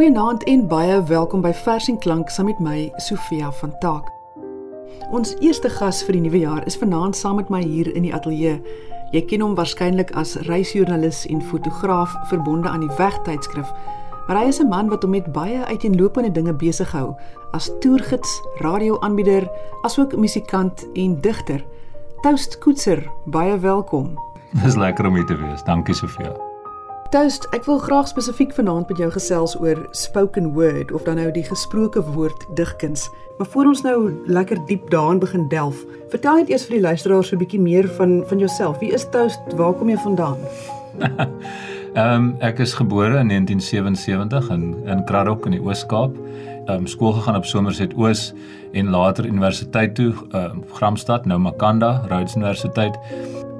Goeienaand en baie welkom by Vers en Klank saam met my Sofia van Taak. Ons eerste gas vir die nuwe jaar is vanaand saam met my hier in die ateljee. Jy ken hom waarskynlik as reisjoernalis en fotograaf verbonde aan die Wegtydskrif. Maar hy is 'n man wat hom met baie uiteenlopende dinge besig hou, as toergids, radioaanbieder, asook musikant en digter. Toast Koetser, baie welkom. Dis lekker om hier te wees. Dankie Sofia. Toast, ek wil graag spesifiek vanaand met jou gesels oor spoken word of dan nou die gesproke woord digkuns. Maar voor ons nou lekker diep daarin begin delf, vertel net eers vir die luisteraars so 'n bietjie meer van van jouself. Wie is Toast? Waar kom jy vandaan? Ehm um, ek is gebore in 1977 in in Kraddock in die Oos-Kaap. Ehm um, skool gegaan op Somerset Oos en later universiteit toe, ehm uh, Gramstad, nou Makanda, Rhodes Universiteit.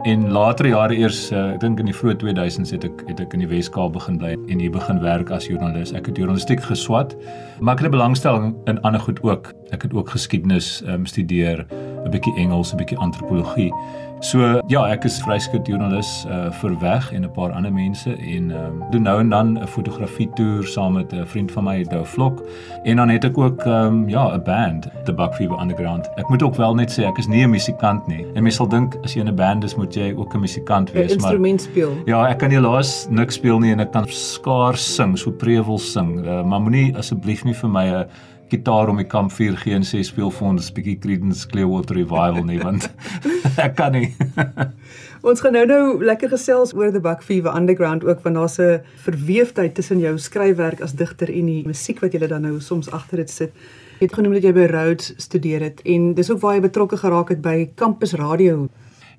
En later jare eers, uh, ek dink in die vroeë 2000s het ek het ek in die Wes-Kaap begin bly en hier begin werk as joernalis. Ek het journalistiek geswat, maar ek het 'n belangstelling in ander goed ook. Ek het ook geskiedenis um, studeer, 'n bietjie Engels, 'n bietjie antropologie. So ja, ek is vryskut joernalis uh, vir weg en 'n paar ander mense en um, doen nou en dan 'n fotografie toer saam met 'n vriend van my, Dou Vlok. En dan het ek ook um, ja, 'n band, The Buckfever Underground. Ek moet ook wel net sê ek is nie 'n musikant nie. En mense sal dink as jy in 'n band is, moet jy ook 'n musikant wees, maar instrument speel. Ja, ek kan helaas niks speel nie en ek kan skaars sing, so prevel sing. Uh, maar moenie asseblief nie vir my 'n gitaar om die kampvuur gee en sê speel vir ons 'n bietjie Creedence Clearwater Revival nie, want ek kan nie. ons gaan nou nou lekker gesels oor the Buck Fever Underground ook want daar's 'n verweefdheid tussen jou skryfwerk as digter en die musiek wat jy dan nou soms agter dit sit. Jy het genoem dat jy by Rhodes studeer het en dis ook waar jy betrokke geraak het by Campus Radio.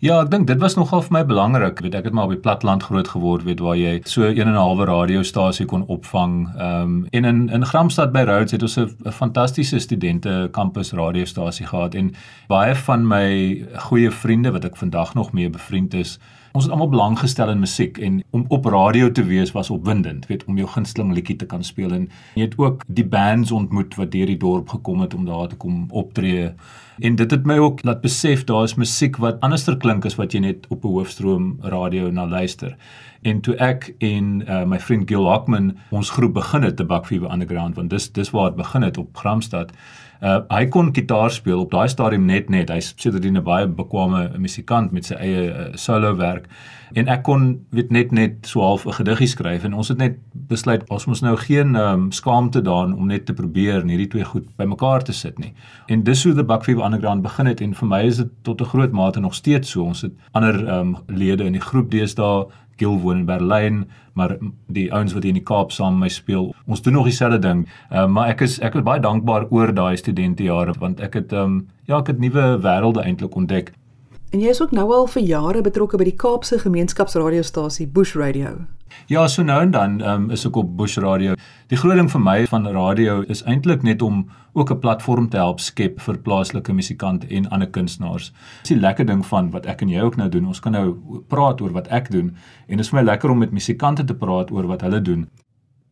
Ja, ek dink dit was nogal vir my belangrik. Weet ek het maar op die platteland groot geword, weet waar jy so 'n en 'n halwe radiostasie kon opvang. Ehm um, en in in Gramstad by Rhodes het ons 'n fantastiese studente kampus radiostasie gehad en baie van my goeie vriende wat ek vandag nog mee bevriend is, Ons het almal belang gestel in musiek en om op radio te wees was opwindend, weet om jou gunsteling liedjie te kan speel en jy het ook die bands ontmoet wat deur die dorp gekom het om daar te kom optree. En dit het my ook laat besef daar is musiek wat anderster klink as wat jy net op 'n hoofstroom radio na luister. En toe ek en uh, my vriend Gil Hockman ons groep begin het te Bakfever Underground want dis dis waar dit begin het op Gramstad. Uh hy kon gitaar speel op daai stadium net net. Hy's sedertdien 'n baie bekwame musikant met sy eie uh, solo werk. En ek kon weet net net so half 'n gediggie skryf en ons het net besluit ons moet nou geen um, skaamte daan om net te probeer en hierdie twee goed bymekaar te sit nie. En dis hoe the Buckfever Underground begin het en vir my is dit tot 'n groot mate nog steeds so. Ons het ander um, lede in die groep deesdae Gil woon in Berlyn, maar die ouens wat hier in die Kaap saam met my speel, ons doen nog dieselfde ding. Uh, maar ek is ek is baie dankbaar oor daai studentejare want ek het um, ja, ek het nuwe wêrelde eintlik ontdek. En jy is ook nou al vir jare betrokke by die Kaapse gemeenskapsradiostasie Bush Radio. Ja, so nou en dan um, is ek op Bush Radio. Die groot ding vir my van radio is eintlik net om ook 'n platform te help skep vir plaaslike musikante en ander kunstenaars. Dis die lekker ding van wat ek en jy ook nou doen. Ons kan nou praat oor wat ek doen en dit is vir my lekker om met musikante te praat oor wat hulle doen.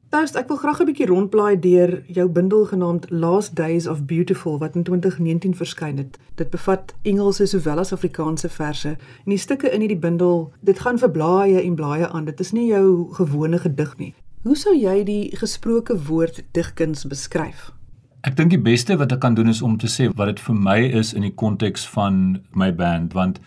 Toast, ek wil graag 'n bietjie rondblaai deur jou bundel genaamd Last Days of Beautiful wat in 2019 verskyn het. Dit bevat Engelse sowel as Afrikaanse verse. En die stukke in hierdie bundel, dit gaan vir blaaie en blaaie aan. Dit is nie jou gewone gedig nie. Hoe sou jy die gesproke woord digkuns beskryf? Ek dink die beste wat ek kan doen is om te sê wat dit vir my is in die konteks van my band want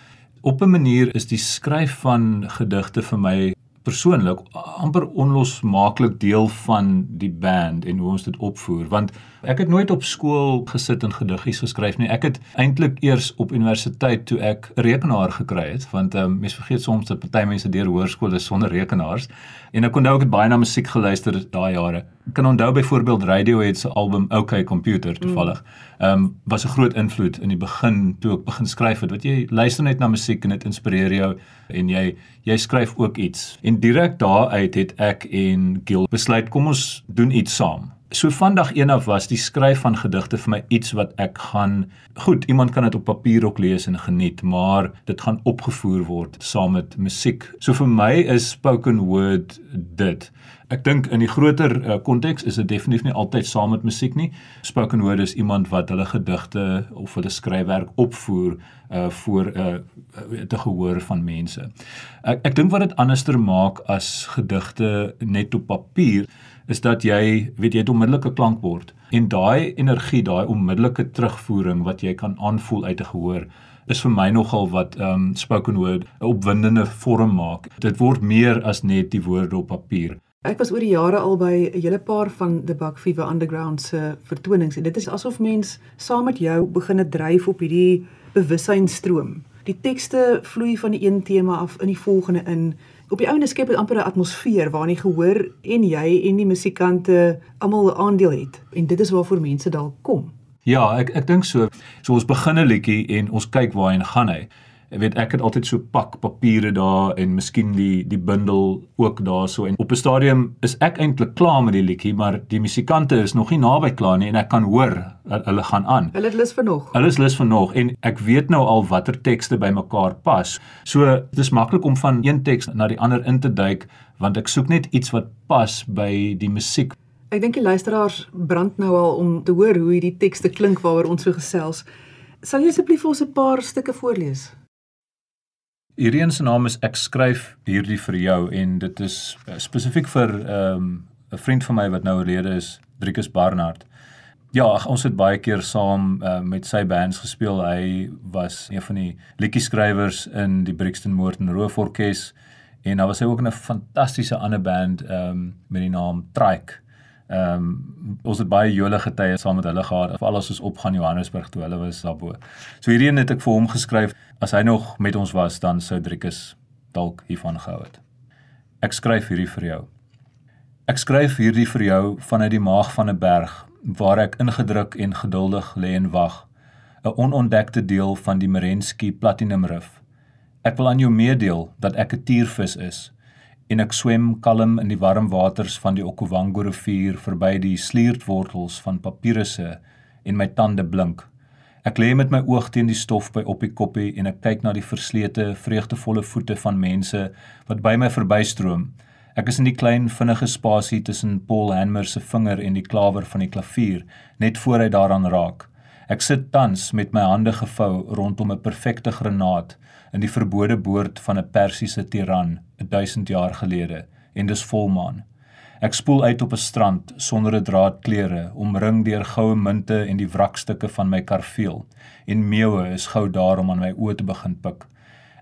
op 'n manier is die skryf van gedigte vir my persoonlik amper onlosmaaklik deel van die band en hoe ons dit opvoer want ek het nooit op skool gesit en gediggies geskryf nie. Ek het eintlik eers op universiteit toe ek 'n rekenaar gekry het want um, mense vergeet soms dat party mense deur hoërskole sonder rekenaars. En ek onthou ek het baie na musiek geluister daai jare kan onthou byvoorbeeld Radiohead se album OK Computer toevallig. Ehm um, was 'n groot invloed in die begin toe ek begin skryf het. Wat jy luister net na musiek en dit inspireer jou en jy jy skryf ook iets. En direk daaruit het ek en Gil besluit kom ons doen iets saam So vandag een af was die skryf van gedigte vir my iets wat ek gaan goed, iemand kan dit op papier ook lees en geniet, maar dit gaan opgevoer word saam met musiek. So vir my is spoken word dit. Ek dink in die groter uh, konteks is dit definitief nie altyd saam met musiek nie. Spoken word is iemand wat hulle gedigte of hulle skryfwerk opvoer uh voor 'n uh, te gehoor van mense. Ek ek dink wat dit anderster maak as gedigte net op papier is dat jy weet jy het onmiddellike klankbord en daai energie, daai onmiddellike terugvoering wat jy kan aanvoel uit 'n gehoor is vir my nogal wat um spoken word 'n opwindende vorm maak. Dit word meer as net die woorde op papier. Ek was oor die jare al by 'n hele paar van die Buck Fever Underground se vertonings en dit is asof mens saam met jou begin dryf op hierdie bewussynsstroom. Die tekste vloei van die een tema af in die volgende in. Op die ouene skep dit amper 'n atmosfeer waarin jy gehoor en jy en die musikante almal 'n aandeel het en dit is waarvoor mense dalk kom. Ja, ek ek dink so. So ons begin 'n liedjie en ons kyk waarheen gaan hy. Ek weet ek het altyd so pak papiere daar en miskien die die bundel ook daarso en op 'n stadium is ek eintlik klaar met die liedjie maar die musikante is nog nie naby klaar nie en ek kan hoor hulle gaan aan. Hulle het lus vir nog. Hulle is lus vir nog en ek weet nou al watter tekste bymekaar pas. So dit is maklik om van een teks na die ander in te duik want ek soek net iets wat pas by die musiek. Ek dink die luisteraars brand nou al om te hoor hoe hierdie tekste klink waaroor ons so gesels. Sal jy asseblief ons 'n paar stukke voorlees? Hierdie se naam is ek skryf hierdie vir jou en dit is uh, spesifiek vir 'n um, vriend van my wat nou oorlede is, Driekus Barnard. Ja, ons het baie keer saam uh, met sy bands gespeel. Hy was een van die liedjieskrywers in die Brixton Moord en Roof Orkees en daar was hy ook in 'n fantastiese ander band um, met die naam Trike. Ehm um, ons het baie jolige tye saam met hulle gehad, veral as ons opgaan Johannesburg toe hulle was daarbo. So hierdie een het ek vir hom geskryf As hy nog met ons was, dan sou Driekus dalk hiervan gehou het. Ek skryf hierdie vir jou. Ek skryf hierdie vir jou vanuit die maag van 'n berg waar ek ingedruk en geduldig lê en wag, 'n onontdekte deel van die Merensky Platinum Rif. Ek wil aan jou meedeel dat ek 'n tiervis is en ek swem kalm in die warm waters van die Okavango rivier verby die sliertwortels van papirusse en my tande blink. Ek lê met my oog teen die stof by op die koppie en ek kyk na die verslete, vreugdevolle voete van mense wat by my verbystroom. Ek is in die klein vinnige spasie tussen Paul Hanmer se vinger en die klawer van die klavier, net voor hy daaraan raak. Ek sit tans met my hande gevou rondom 'n perfekte granaat in die verbode boord van 'n Persiese tiran 1000 jaar gelede en dis volmaan. Ek spoel uit op 'n strand sonder 'n draad klere, omring deur goue munte en die wrakstukke van my karveel. En meeue is gou daar om aan my oë te begin pik.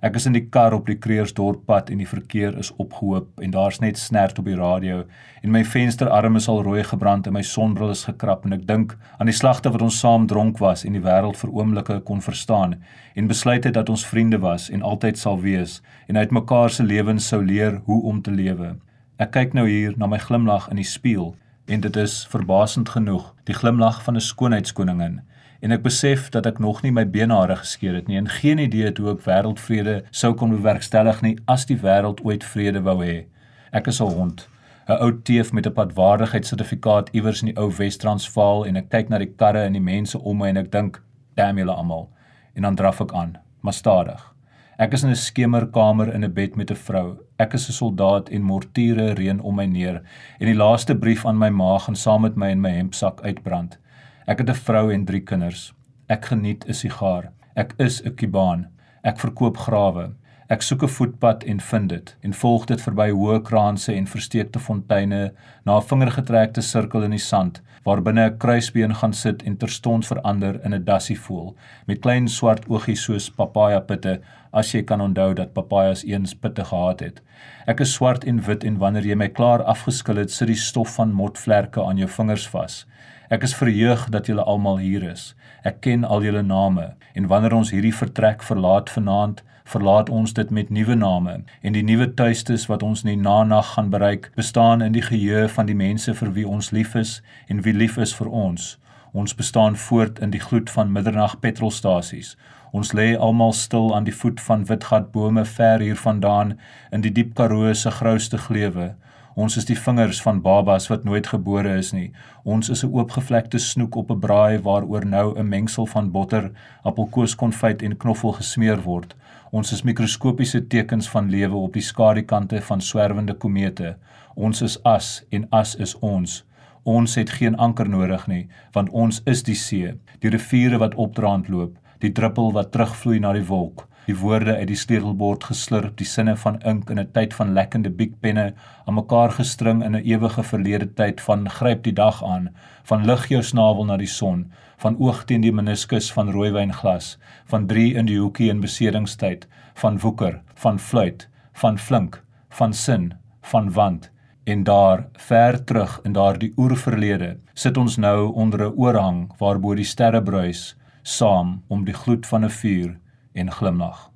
Ek is in die kar op die Kreersdorppad en die verkeer is opgehoop en daar's net snert op die radio en my vensterarm is al rooi gebrand en my sonbril is gekrap en ek dink aan die slagte wat ons saam dronk was en die wêreld vir oomblikke kon verstaan en besluit het dat ons vriende was en altyd sal wees en uit mekaar se lewens sou leer hoe om te lewe. Ek kyk nou hier na my glimlag in die spieël en dit is verbasend genoeg die glimlag van 'n skoonheidskoningin en ek besef dat ek nog nie my benare geskeer het nie en geen idee het hoe ek wêreldvrede sou kon bewerkstellig nie as die wêreld ooit vrede wou hê. Ek is 'n hond, 'n ou teef met 'n padwaardigheidssertifikaat iewers in die ou Wes-Transvaal en ek kyk na die karre en die mense om my en ek dink, "Damn julle almal." En dan draf ek aan, maar stadig. Ek is in 'n skemerkamer in 'n bed met 'n vrou. Ek is 'n soldaat en mortiere reën om my neer en die laaste brief aan my ma gaan saam met my in my hempsak uitbrand. Ek het 'n vrou en 3 kinders. Ek geniet 'n sigaar. Ek is 'n Kubaan. Ek verkoop grawe. Ek soek 'n voetpad en vind dit en volg dit verby hoë kraanse en versteekte fonteine na 'n vingergetrekte sirkel in die sand waar binne 'n kruisbeen gaan sit en terstond verander in 'n dassie voel met klein swart oogies soos papaja pitte as jy kan onthou dat papajas eens pitte gehad het. Ek is swart en wit en wanneer jy my klaar afgeskil het, sit die stof van motvlerke aan jou vingers vas. Ek is verheug dat julle almal hier is. Ek ken al julle name en wanneer ons hierdie vertrek verlaat vanaand, verlaat ons dit met nuwe name en die nuwe tuistes wat ons in die nanag gaan bereik bestaan in die geheue van die mense vir wie ons lief is en wie lief is vir ons ons bestaan voort in die gloed van middernag petrolstasies ons lê almal stil aan die voet van witgatbome ver hier vandaan in die diep karoo se grouste gleuwe Ons is die vingers van babas wat nooit gebore is nie. Ons is 'n oopgevlekte snoek op 'n braai waaroor nou 'n mengsel van botter, appelkoeskonfyt en knoffel gesmeer word. Ons is mikroskopiese tekens van lewe op die skadukante van swerwende komete. Ons is as en as is ons. Ons het geen anker nodig nie, want ons is die see, die riviere wat opdraand loop, die druppel wat terugvloei na die wolk die woorde uit die sleutelbord geslurp, die sinne van ink in 'n tyd van lekkende biekpenne aan mekaar gestring in 'n ewige verlede tyd van gryp die dag aan, van lig jou snavel na die son, van oog teen die meniskus van rooiwynglas, van drie in die hoekie in besedingstyd, van woeker, van fluit, van flink, van sin, van wand. En daar, ver terug in daardie oerverlede, sit ons nou onder 'n oorhang waarbo die sterre bruis, saam om die gloed van 'n vuur en glimlag.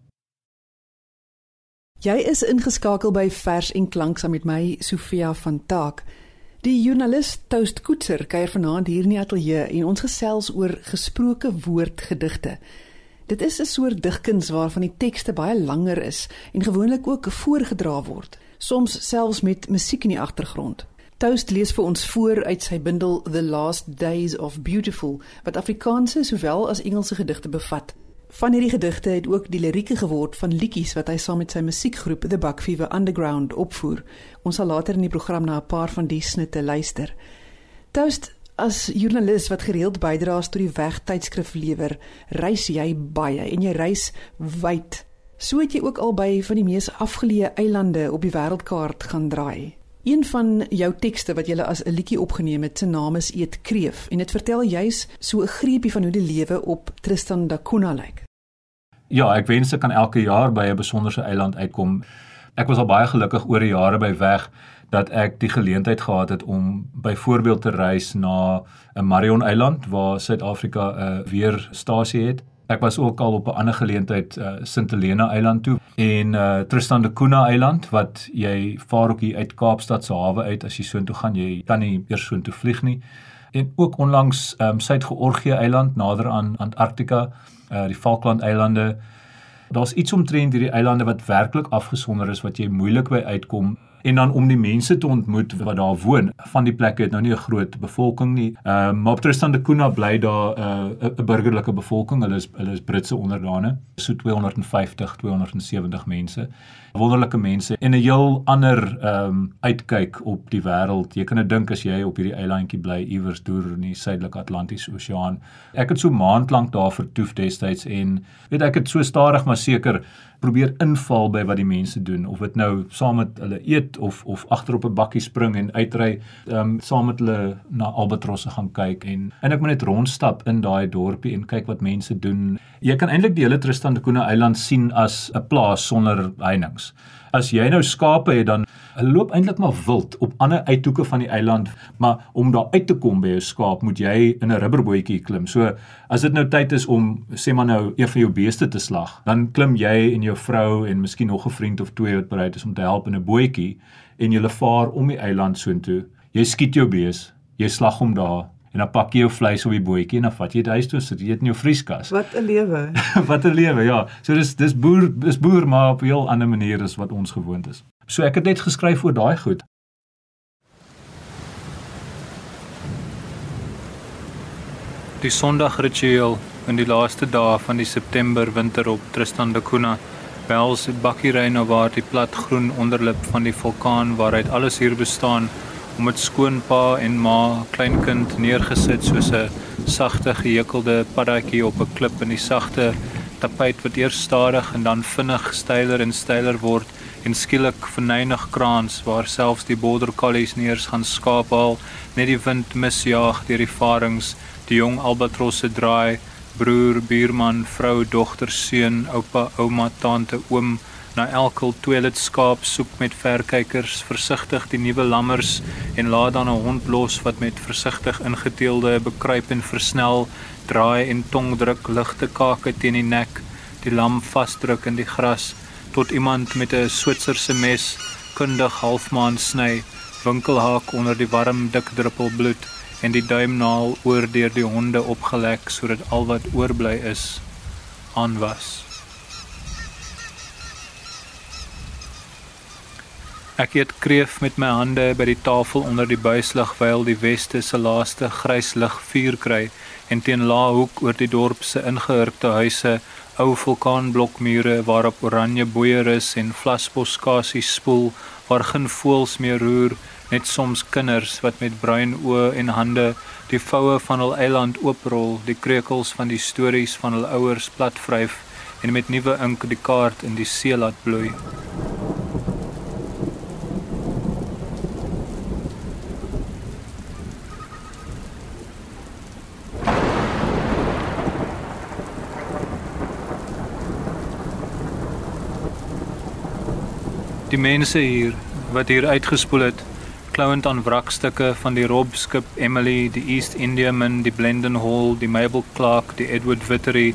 Jy is ingeskakel by Vers en Klank saam met my Sofia van Taak. Die joernalis Toast Koetser kuier vanaand hier in die ateljee en ons gesels oor gesproke woordgedigte. Dit is 'n soort digkuns waarvan die tekste baie langer is en gewoonlik ook voorgedra word, soms selfs met musiek in die agtergrond. Toast lees vir ons voor uit sy bundel The Last Days of Beautiful wat Afrikaanse sowel as Engelse gedigte bevat. Van hierdie gedigte het ook die lirieke geword van liedjies wat hy saam met sy musiekgroep The Buckfever Underground opvoer. Ons sal later in die program na 'n paar van die snitte luister. Toast as joernalis wat gereeld bydraes tot die wegtydskrif lewer, reis jy baie en jy reis wyd. So het jy ook al by van die mees afgeleë eilande op die wêreldkaart gaan draai. Een van jou tekste wat jy as 'n liedjie opgeneem het, se naam is Eet Kreef en dit vertel juis so 'n greepie van hoe die lewe op Tristan da Cunha lyk. Ja, ek wens ek kan elke jaar by 'n besonderse eiland uitkom. Ek was al baie gelukkig oor die jare by weg dat ek die geleentheid gehad het om byvoorbeeld te reis na 'n Marion Eiland waar Suid-Afrika 'n weerstasie het Ek was ook al op 'n ander geleentheid uh, Sint Helena Eiland toe en uh, Tristan da Cunha Eiland wat jy vaar ook hier uit Kaapstad se hawe uit as jy soontoe gaan jy kan nie eers soontoe vlieg nie. En ook onlangs um, Suid-Georgië Eiland nader aan Antarktika, uh, die Falkland Eilande. Daar's iets omtrent hierdie eilande wat werklik afgesonder is wat jy moeilik by uitkom en dan om die mense te ontmoet wat daar woon. Van die plekke het nou nie 'n groot bevolking nie. Ehm uh, maar Tristan da Cunha bly daar 'n uh, 'n burgerlike bevolking. Hulle is hulle is Britse onderdane, so 250, 270 mense. Wonderlike mense en 'n heel ander ehm um, uitkyk op die wêreld. Jy kan net dink as jy op hierdie eilandjie bly iewers deur in die suidelike Atlantiese Oseaan. Ek het so maand lank daar vertoef destyds en weet ek het so stadig maar seker probeer inval by wat die mense doen of dit nou saam met hulle eet of of agter op 'n bakkie spring en uitry ehm um, saam met hulle na albatrosse gaan kyk en en ek moet net rondstap in daai dorpie en kyk wat mense doen. Jy kan eintlik die hele Tristan da Cunha eiland sien as 'n plaas sonder heininge. As jy nou skape het dan loop eintlik maar wild op ander uithoeke van die eiland, maar om daar uit te kom by 'n skaap, moet jy in 'n rubberbootjie klim. So as dit nou tyd is om sê maar nou een van jou beeste te slag, dan klim jy en jou vrou en miskien nog 'n vriend of twee wat bereid is om te help in 'n bootjie en julle vaar om die eiland soontoe. Jy skiet jou bees, jy slag hom daar en dan pak jy jou vleis op die bootjie en dan vat jy dit huis toe sit jy dit in jou vrieskas. Wat 'n lewe. wat 'n lewe, ja. So dis dis boer dis boer maar op 'n heel ander manier as wat ons gewoond is. So ek het net geskryf oor daai goed. Die Sondagritueel in die laaste dae van die September winter op Tristan da Cunha. Bels bakkiery na waar die plat groen onderlip van die vulkaan waaruit alles hier bestaan om dit skoonpa en ma kleinkind neergesit soos 'n sagte gehekelde paddatjie op 'n klip in die sagte tapuit wat eers stadig en dan vinnig styler en styler word en skielik verneig kraans waar selfs die border collies neers gaan skaap haal net die wind misjaag deur die farings die jong albatrosse draai broer buurman vrou dogter seun oupa ouma tante oom na elke toilet skaap soek met verkykers versigtig die nuwe lammers en laat dan 'n hond los wat met versigtig ingeteelde bekruip en versnel draai en tong druk ligte kake teen die nek die lam vasdruk in die gras tot iemand met 'n Switserse mes kundig halfmaan sny, winkelhaak onder die warm dik druppel bloed en die duimnaal oor deur die honde opgelek sodat al wat oorbly is aanwas. Ek eet kreef met my hande by die tafel onder die buislig wyl die weste se laaste grys lig vuur kry en teen laaghoek oor die dorp se ingehurkte huise ou vulkaanblokmure waarop oranje boeieris en vlasboskasies spoel waar geen voëls meer roer net soms kinders wat met bruin oë en hande die voue van hul eiland ooprol, die kreukels van die stories van hul ouers platvryf en met nuwe ink die kaart in die see laat bloei. Die mense hier wat hier uitgespoel het, klouend aan wrakstukke van die Rob skip Emily, die East Indiaman, die Blenden Hall, die Mabel Clark, die Edward Vittery,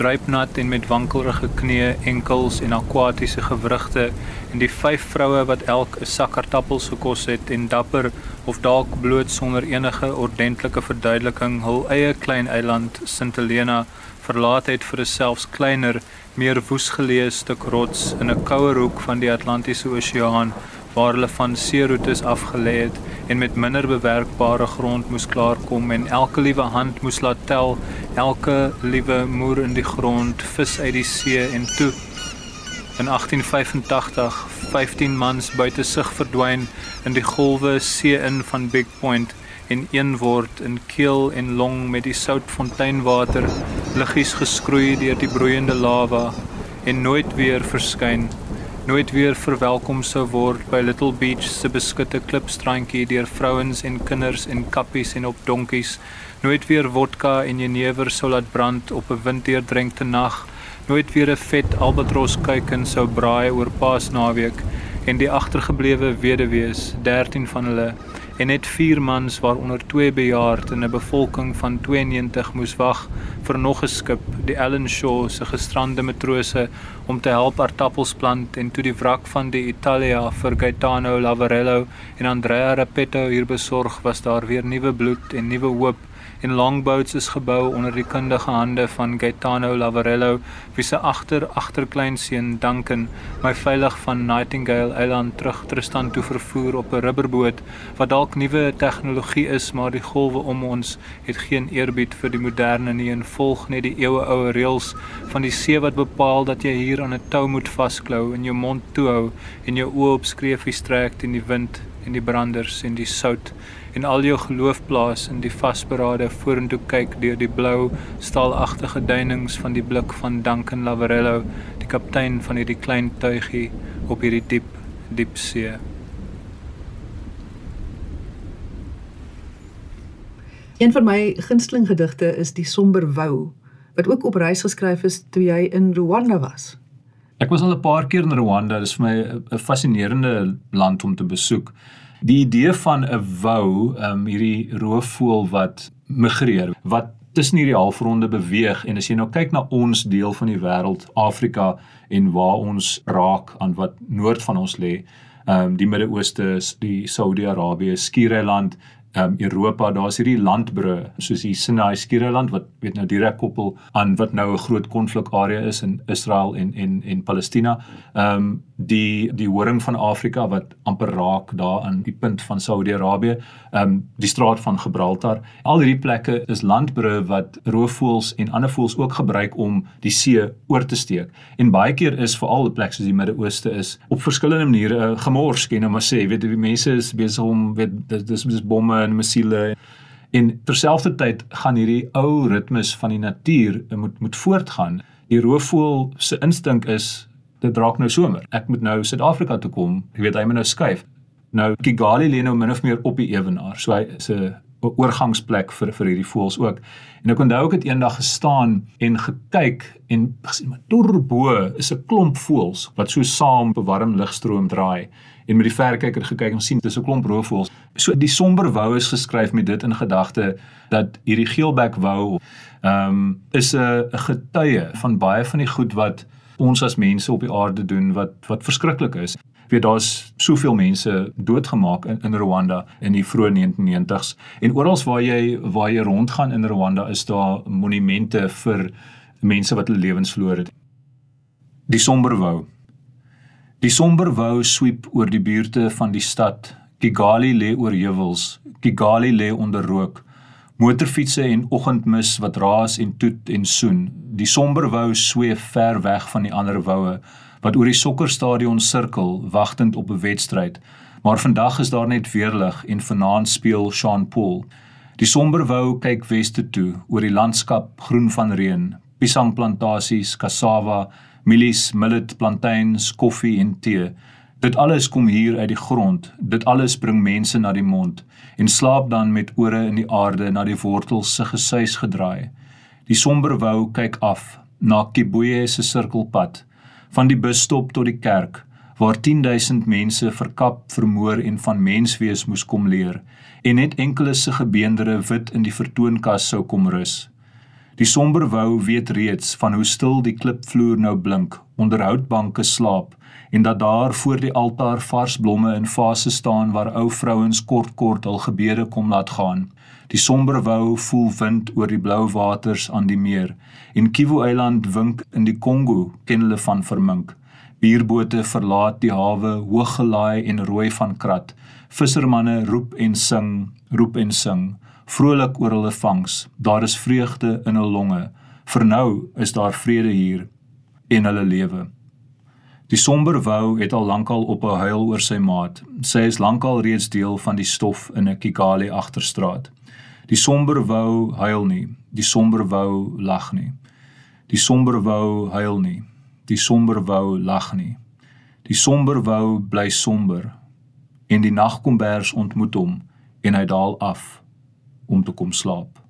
druipnat en met wankelrige knieë, enkels en akwatiese gewrigte en die vyf vroue wat elk 'n sak aardappels gekos het en dapper of dalk bloot sonder enige ordentlike verduideliking hul eie klein eiland Sint Helena verlaat het vir 'n selfs kleiner meer woesgeleë stuk rots in 'n kouer hoek van die Atlantiese Oseaan waar hulle van seeroetes afgelê het en met minder bewerkbare grond moes klaarkom en elke liewe hand moes laat tel elke liewe moer in die grond vis uit die see en toe. In 1885 15 mans buite sig verdwyn in die golwe see in van Big Point en een word in keel en long met die soutfonteinwater liggies geskroei deur die broeiende lava en nooit weer verskyn nooit weer verwelkom sou word by Little Beach se beskutte klipstrandjie deur vrouens en kinders en kappies en op donkies nooit weer vodka en jenever sou laat brand op 'n windeerdrenkte nag nooit weer 'n vet albatros kuiken sou braai oor Paasnaweek en die agtergeblewe weduwees 13 van hulle en net 4 mans waaronder 2 bejaard in 'n bevolking van 92 moes wag vir nog 'n skip, die Ellen Shaw se gestrande matrose om te help aardappels plant en toe die wrak van die Italia vir Gaetano Lavarello en Andrea Repetto hier besorg was daar weer nuwe bloed en nuwe hoop en longboats is gebou onder die kundige hande van Gaetano Lavarello wie se agter agterkleinseun Duncan my veilig van Nightingale Island terug Tristan toe vervoer op 'n rubberboot wat dalk nuwe tegnologie is maar die golwe om ons het geen eerbied vir die moderne nie en volg net die eeue ou reëls van die see wat bepaal dat jy hier aan 'n tou moet vasklou en jou mond toehou en jou oë op skreefies trek teen die wind en die branders en die sout en al jou geloof plaas in die vasberade vorentoe kyk deur die blou staalagtige duinings van die blik van Duncan Lavarello, die kaptein van hierdie klein tuigie op hierdie diep diep see. Een van my gunsteling gedigte is Die somber wou wat ook op reis geskryf is toe jy in Rwanda was. Ek was al 'n paar keer in Rwanda, dit is vir my 'n fascinerende land om te besoek die idee van 'n wou, ehm um, hierdie roofvoël wat migreer, wat tussen hierdie halfronde beweeg en as jy nou kyk na ons deel van die wêreld, Afrika en waar ons raak aan wat noord van ons lê, ehm um, die Midde-Ooste, die Saudi-Arabië, Skiereiland, um, Europa, daar's hierdie landbru soos die Sinai Skiereiland wat weet nou direk koppel aan wat nou 'n groot konflikarea is in Israel en en en Palestina. Ehm um, die die horing van Afrika wat amper raak daar aan die punt van Saudi-Arabië, ehm um, die straat van Gibraltar. Al hierdie plekke is landbru wat roofvoëls en ander voëls ook gebruik om die see oor te steek. En baie keer is veral 'n plek soos die Midde-Ooste is op verskillende maniere uh, gemors, jy nou maar sê, weet jy, die mense is besig om weet dis dis bomme en missiele en terselfdertyd gaan hierdie ou ritmes van die natuur moet moet voortgaan. Die roofvoël se instink is dit raak nou somer. Ek moet nou Suid-Afrika toe kom. Jy weet hy moet nou skuif. Nou Kigali lê nou min of meer op die ewenaar. So hy is 'n oorgangsplek vir vir hierdie voëls ook. En ek onthou ek het eendag gestaan en gekyk en gesien maar doorbbo is 'n klomp voëls wat so saam op 'n warm ligstroom draai en met die verkyker gekyk en sien dis 'n klomp roofvoëls. So die somber wou is geskryf met dit in gedagte dat hierdie geelbek wou ehm um, is 'n getuie van baie van die goed wat ons as mense op die aarde doen wat wat verskriklik is. Weet daar's soveel mense doodgemaak in in Rwanda in die vroeë 1990s en oral waar jy waar jy rondgaan in Rwanda is daar monumente vir mense wat hulle lewens verloor het. Die somber wou Die somber wou sweep oor die buurte van die stad. Kigali lê oor heuwels. Kigali lê onder rook. Motorfietsse en oggendmis wat raas en toet en soen. Die somber wou sweef ver weg van die ander woue wat oor die sokkerstadion sirkel wagtend op 'n wedstryd. Maar vandag is daar net weerlig en vanaand speel Sean Paul. Die somber wou kyk weste toe oor die landskap groen van reën, piesangplantasies, cassava, mielies, millet, plantains, koffie en tee. Dit alles kom hier uit die grond. Dit alles bring mense na die mond en slaap dan met ore in die aarde na die wortels se gesuis gedraai. Die somber wou kyk af na Kibuye se sirkelpad van die busstop tot die kerk waar 10000 mense verkap, vermoor en van menswees moes kom leer en net enkeles se gebeendere wit in die vertoonkas sou kom rus. Die somber wou weet reeds van hoe stil die klipvloer nou blink onder houtbanke slaap en dat daar voor die altaar vars blomme in vase staan waar ou vrouens kort kort hul gebede kom laat gaan. Die somber wou voel wind oor die blou waters aan die meer en Kivu Eiland wink in die Kongo ken hulle van vermink. Bierbote verlaat die hawe hooggelaai en rooi van krat. Vissermanne roep en sing, roep en sing, vrolik oor hulle vangs. Daar is vreugde in hul longe. Vir nou is daar vrede hier in hulle lewe. Die somber wou het al lankal op 'n huil oor sy maat. Sy is lankal reeds deel van die stof in 'n Kigali agterstraat. Die somber wou huil nie. Die somber wou lag nie. Die somber wou huil nie. Die somber wou lag nie. Die somber wou bly somber. En die nagkombers ontmoet hom en hy daal af om te kom slaap.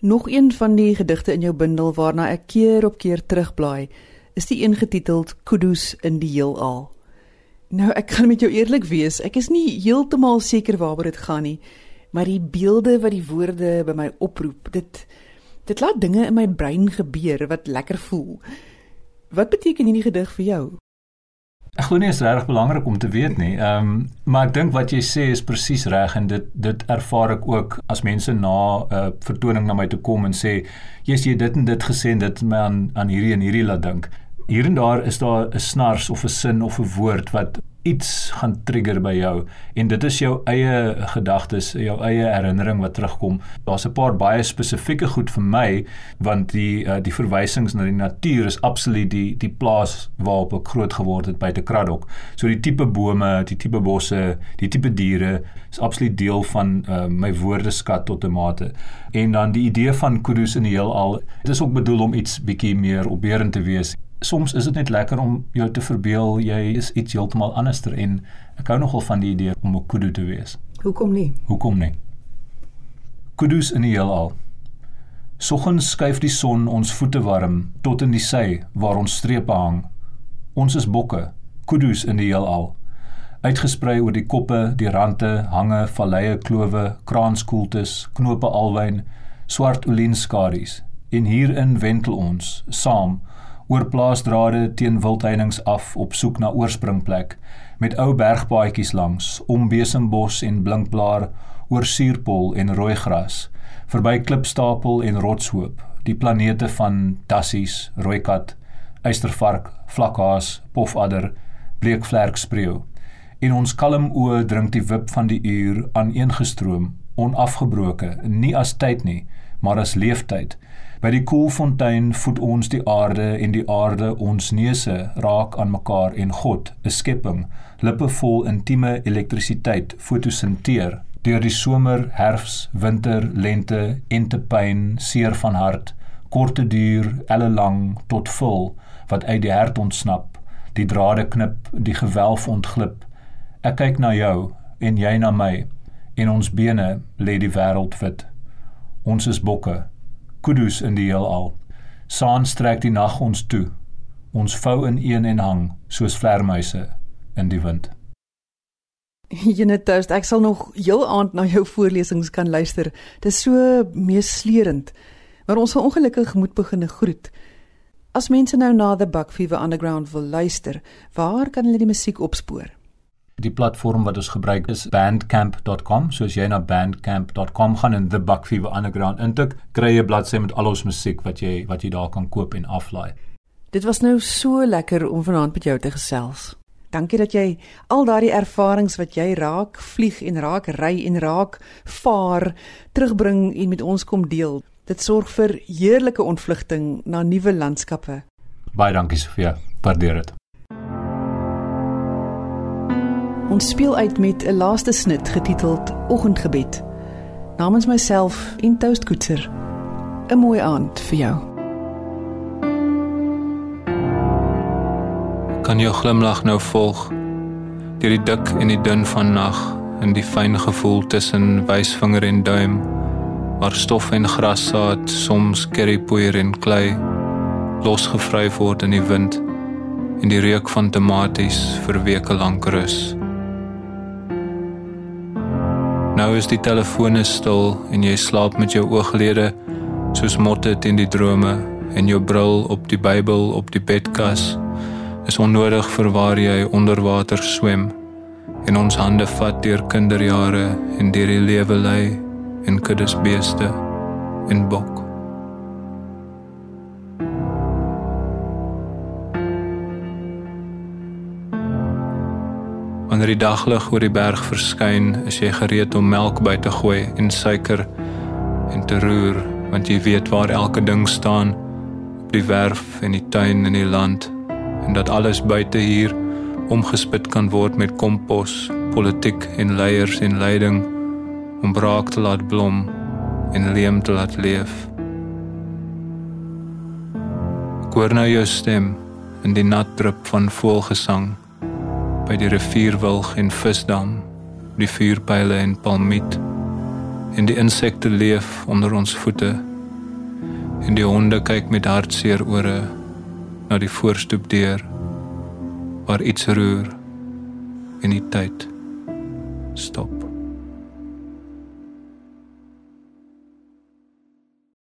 Nog een van die gedigte in jou bundel waarna ek keer op keer terugblaai is die een getiteld Kudus in die heelal. Nou ek kan met jou eerlik wees, ek is nie heeltemal seker waaroor dit gaan nie, maar die beelde wat die woorde by my oproep, dit dit laat dinge in my brein gebeur wat lekker voel. Wat beteken hierdie gedig vir jou? Ek glo nie is regtig belangrik om te weet nie. Ehm um, maar ek dink wat jy sê is presies reg en dit dit ervaar ek ook as mense na 'n uh, vertoning na my toe kom en sê jy's jy dit en dit gesê en dit my aan aan hierdie en hierdie laat dink hier en daar is daar 'n snars of 'n sin of 'n woord wat iets gaan trigger by jou en dit is jou eie gedagtes, jou eie herinnering wat terugkom. Daar's 'n paar baie spesifieke goed vir my want die uh, die verwysings na die natuur is absoluut die die plaas waarop ek groot geword het by te Kraddock. So die tipe bome, die tipe bosse, die tipe diere is absoluut deel van uh, my woordeskat tot 'n mate. En dan die idee van kudus in die heelal, dit is ook bedoel om iets bietjie meer opbeurend te wees soms is dit net lekker om jou te verbeel jy is iets heeltemal anderster en ek hou nogal van die idee om 'n kudu te wees. Hoekom nie? Hoekom nie? Kudus in die heelal. Soggens skuif die son ons voete warm tot in die sy waar ons strepe hang. Ons is bokke, kudus in die heelal. Uitgesprei oor die koppe, die rande, hange, valleie, klowe, kraanskoeltes, knope alwyn, swart olienskaries. En hierin wentel ons saam oor plaasdrade teen wildheininge af op soek na oorspringplek met ou bergpaadjies langs om besembos en blinkblaar oor suurpol en rooi gras verby klipstapel en rotshoop die planete van dassies rooikat eystervark vlakhaas pofadder bleekvlerk spreeu in ons kalm oë drink die wip van die uur aaneengestroom onafgebroke nie as tyd nie maar as leeftyd By die koelfontein voed ons die aarde en die aarde ons neuse raak aan mekaar en God, 'n skepping, lippe vol intieme elektrisiteit fotosinteer deur die somer, herfs, winter, lente, entepyn, seer van hart, korte duur, elle lang tot vul wat uit die hart ontsnap, die drade knip, die gewelf ontglip. Ek kyk na jou en jy na my en ons bene lê die wêreld wit. Ons is bokke kudus in die heelal. Saans trek die nag ons toe. Ons vou in een en hang soos vlermuise in die wind. Jenet, ek sal nog heel aand na jou voorlesings kan luister. Dit is so meesleurend. Maar ons sal ongelukkig moet begin groet. As mense nou na the Buck Fever Underground wil luister, waar kan hulle die musiek opspoor? Die platform wat ons gebruik is bandcamp.com. So as jy na bandcamp.com gaan en The Buck Fever Underground intik, kry jy 'n bladsy met al ons musiek wat jy wat jy daar kan koop en aflaai. Dit was nou so lekker om vanaand met jou te gesels. Dankie dat jy al daardie ervarings wat jy raak vlieg en raak ry en raak vaar terugbring en met ons kom deel. Dit sorg vir heerlike ontvlugting na nuwe landskappe. Baie dankie Sofia. Waardeer dit. Ons speel uit met 'n laaste snit getiteld Oggendgebed. Namens myself en Toast Koetser. 'n Mooi aand vir jou. Kan jou glimlag nou volg deur die dik en die dun van nag en die fyn gevoel tussen wysvinger en duim waar stof en grassaad soms currypoeier en klei losgevryf word in die wind en die reuk van tomaties vir weke lank rus. Nou is die telefoon stil en jy slaap met jou ooglede soos motte teen die drome en jou bril op die Bybel op die bedkas is onnodig vir waar jy onder water swem en ons hande vat deur kinderjare en deur die lewe lei en kuddes beeste en bok. Wanneer die daglig oor die berg verskyn, is jy gereed om melk by te gooi en suiker en te roer, want jy weet waar elke ding staan op die werf en die tuin en die land en dat alles buite hier omgespit kan word met kompos, politiek en leiers en leiding om braak te laat blom en leem te laat leef. Ek hoor nou jou stem in die nat drup van voelgesang by die rivierwilg en visdam, die vuurpyle en palmiet en die insekte leef onder ons voete en die honde kyk met hartseer ore na die voorstoep deur waar iets roer en die tyd stop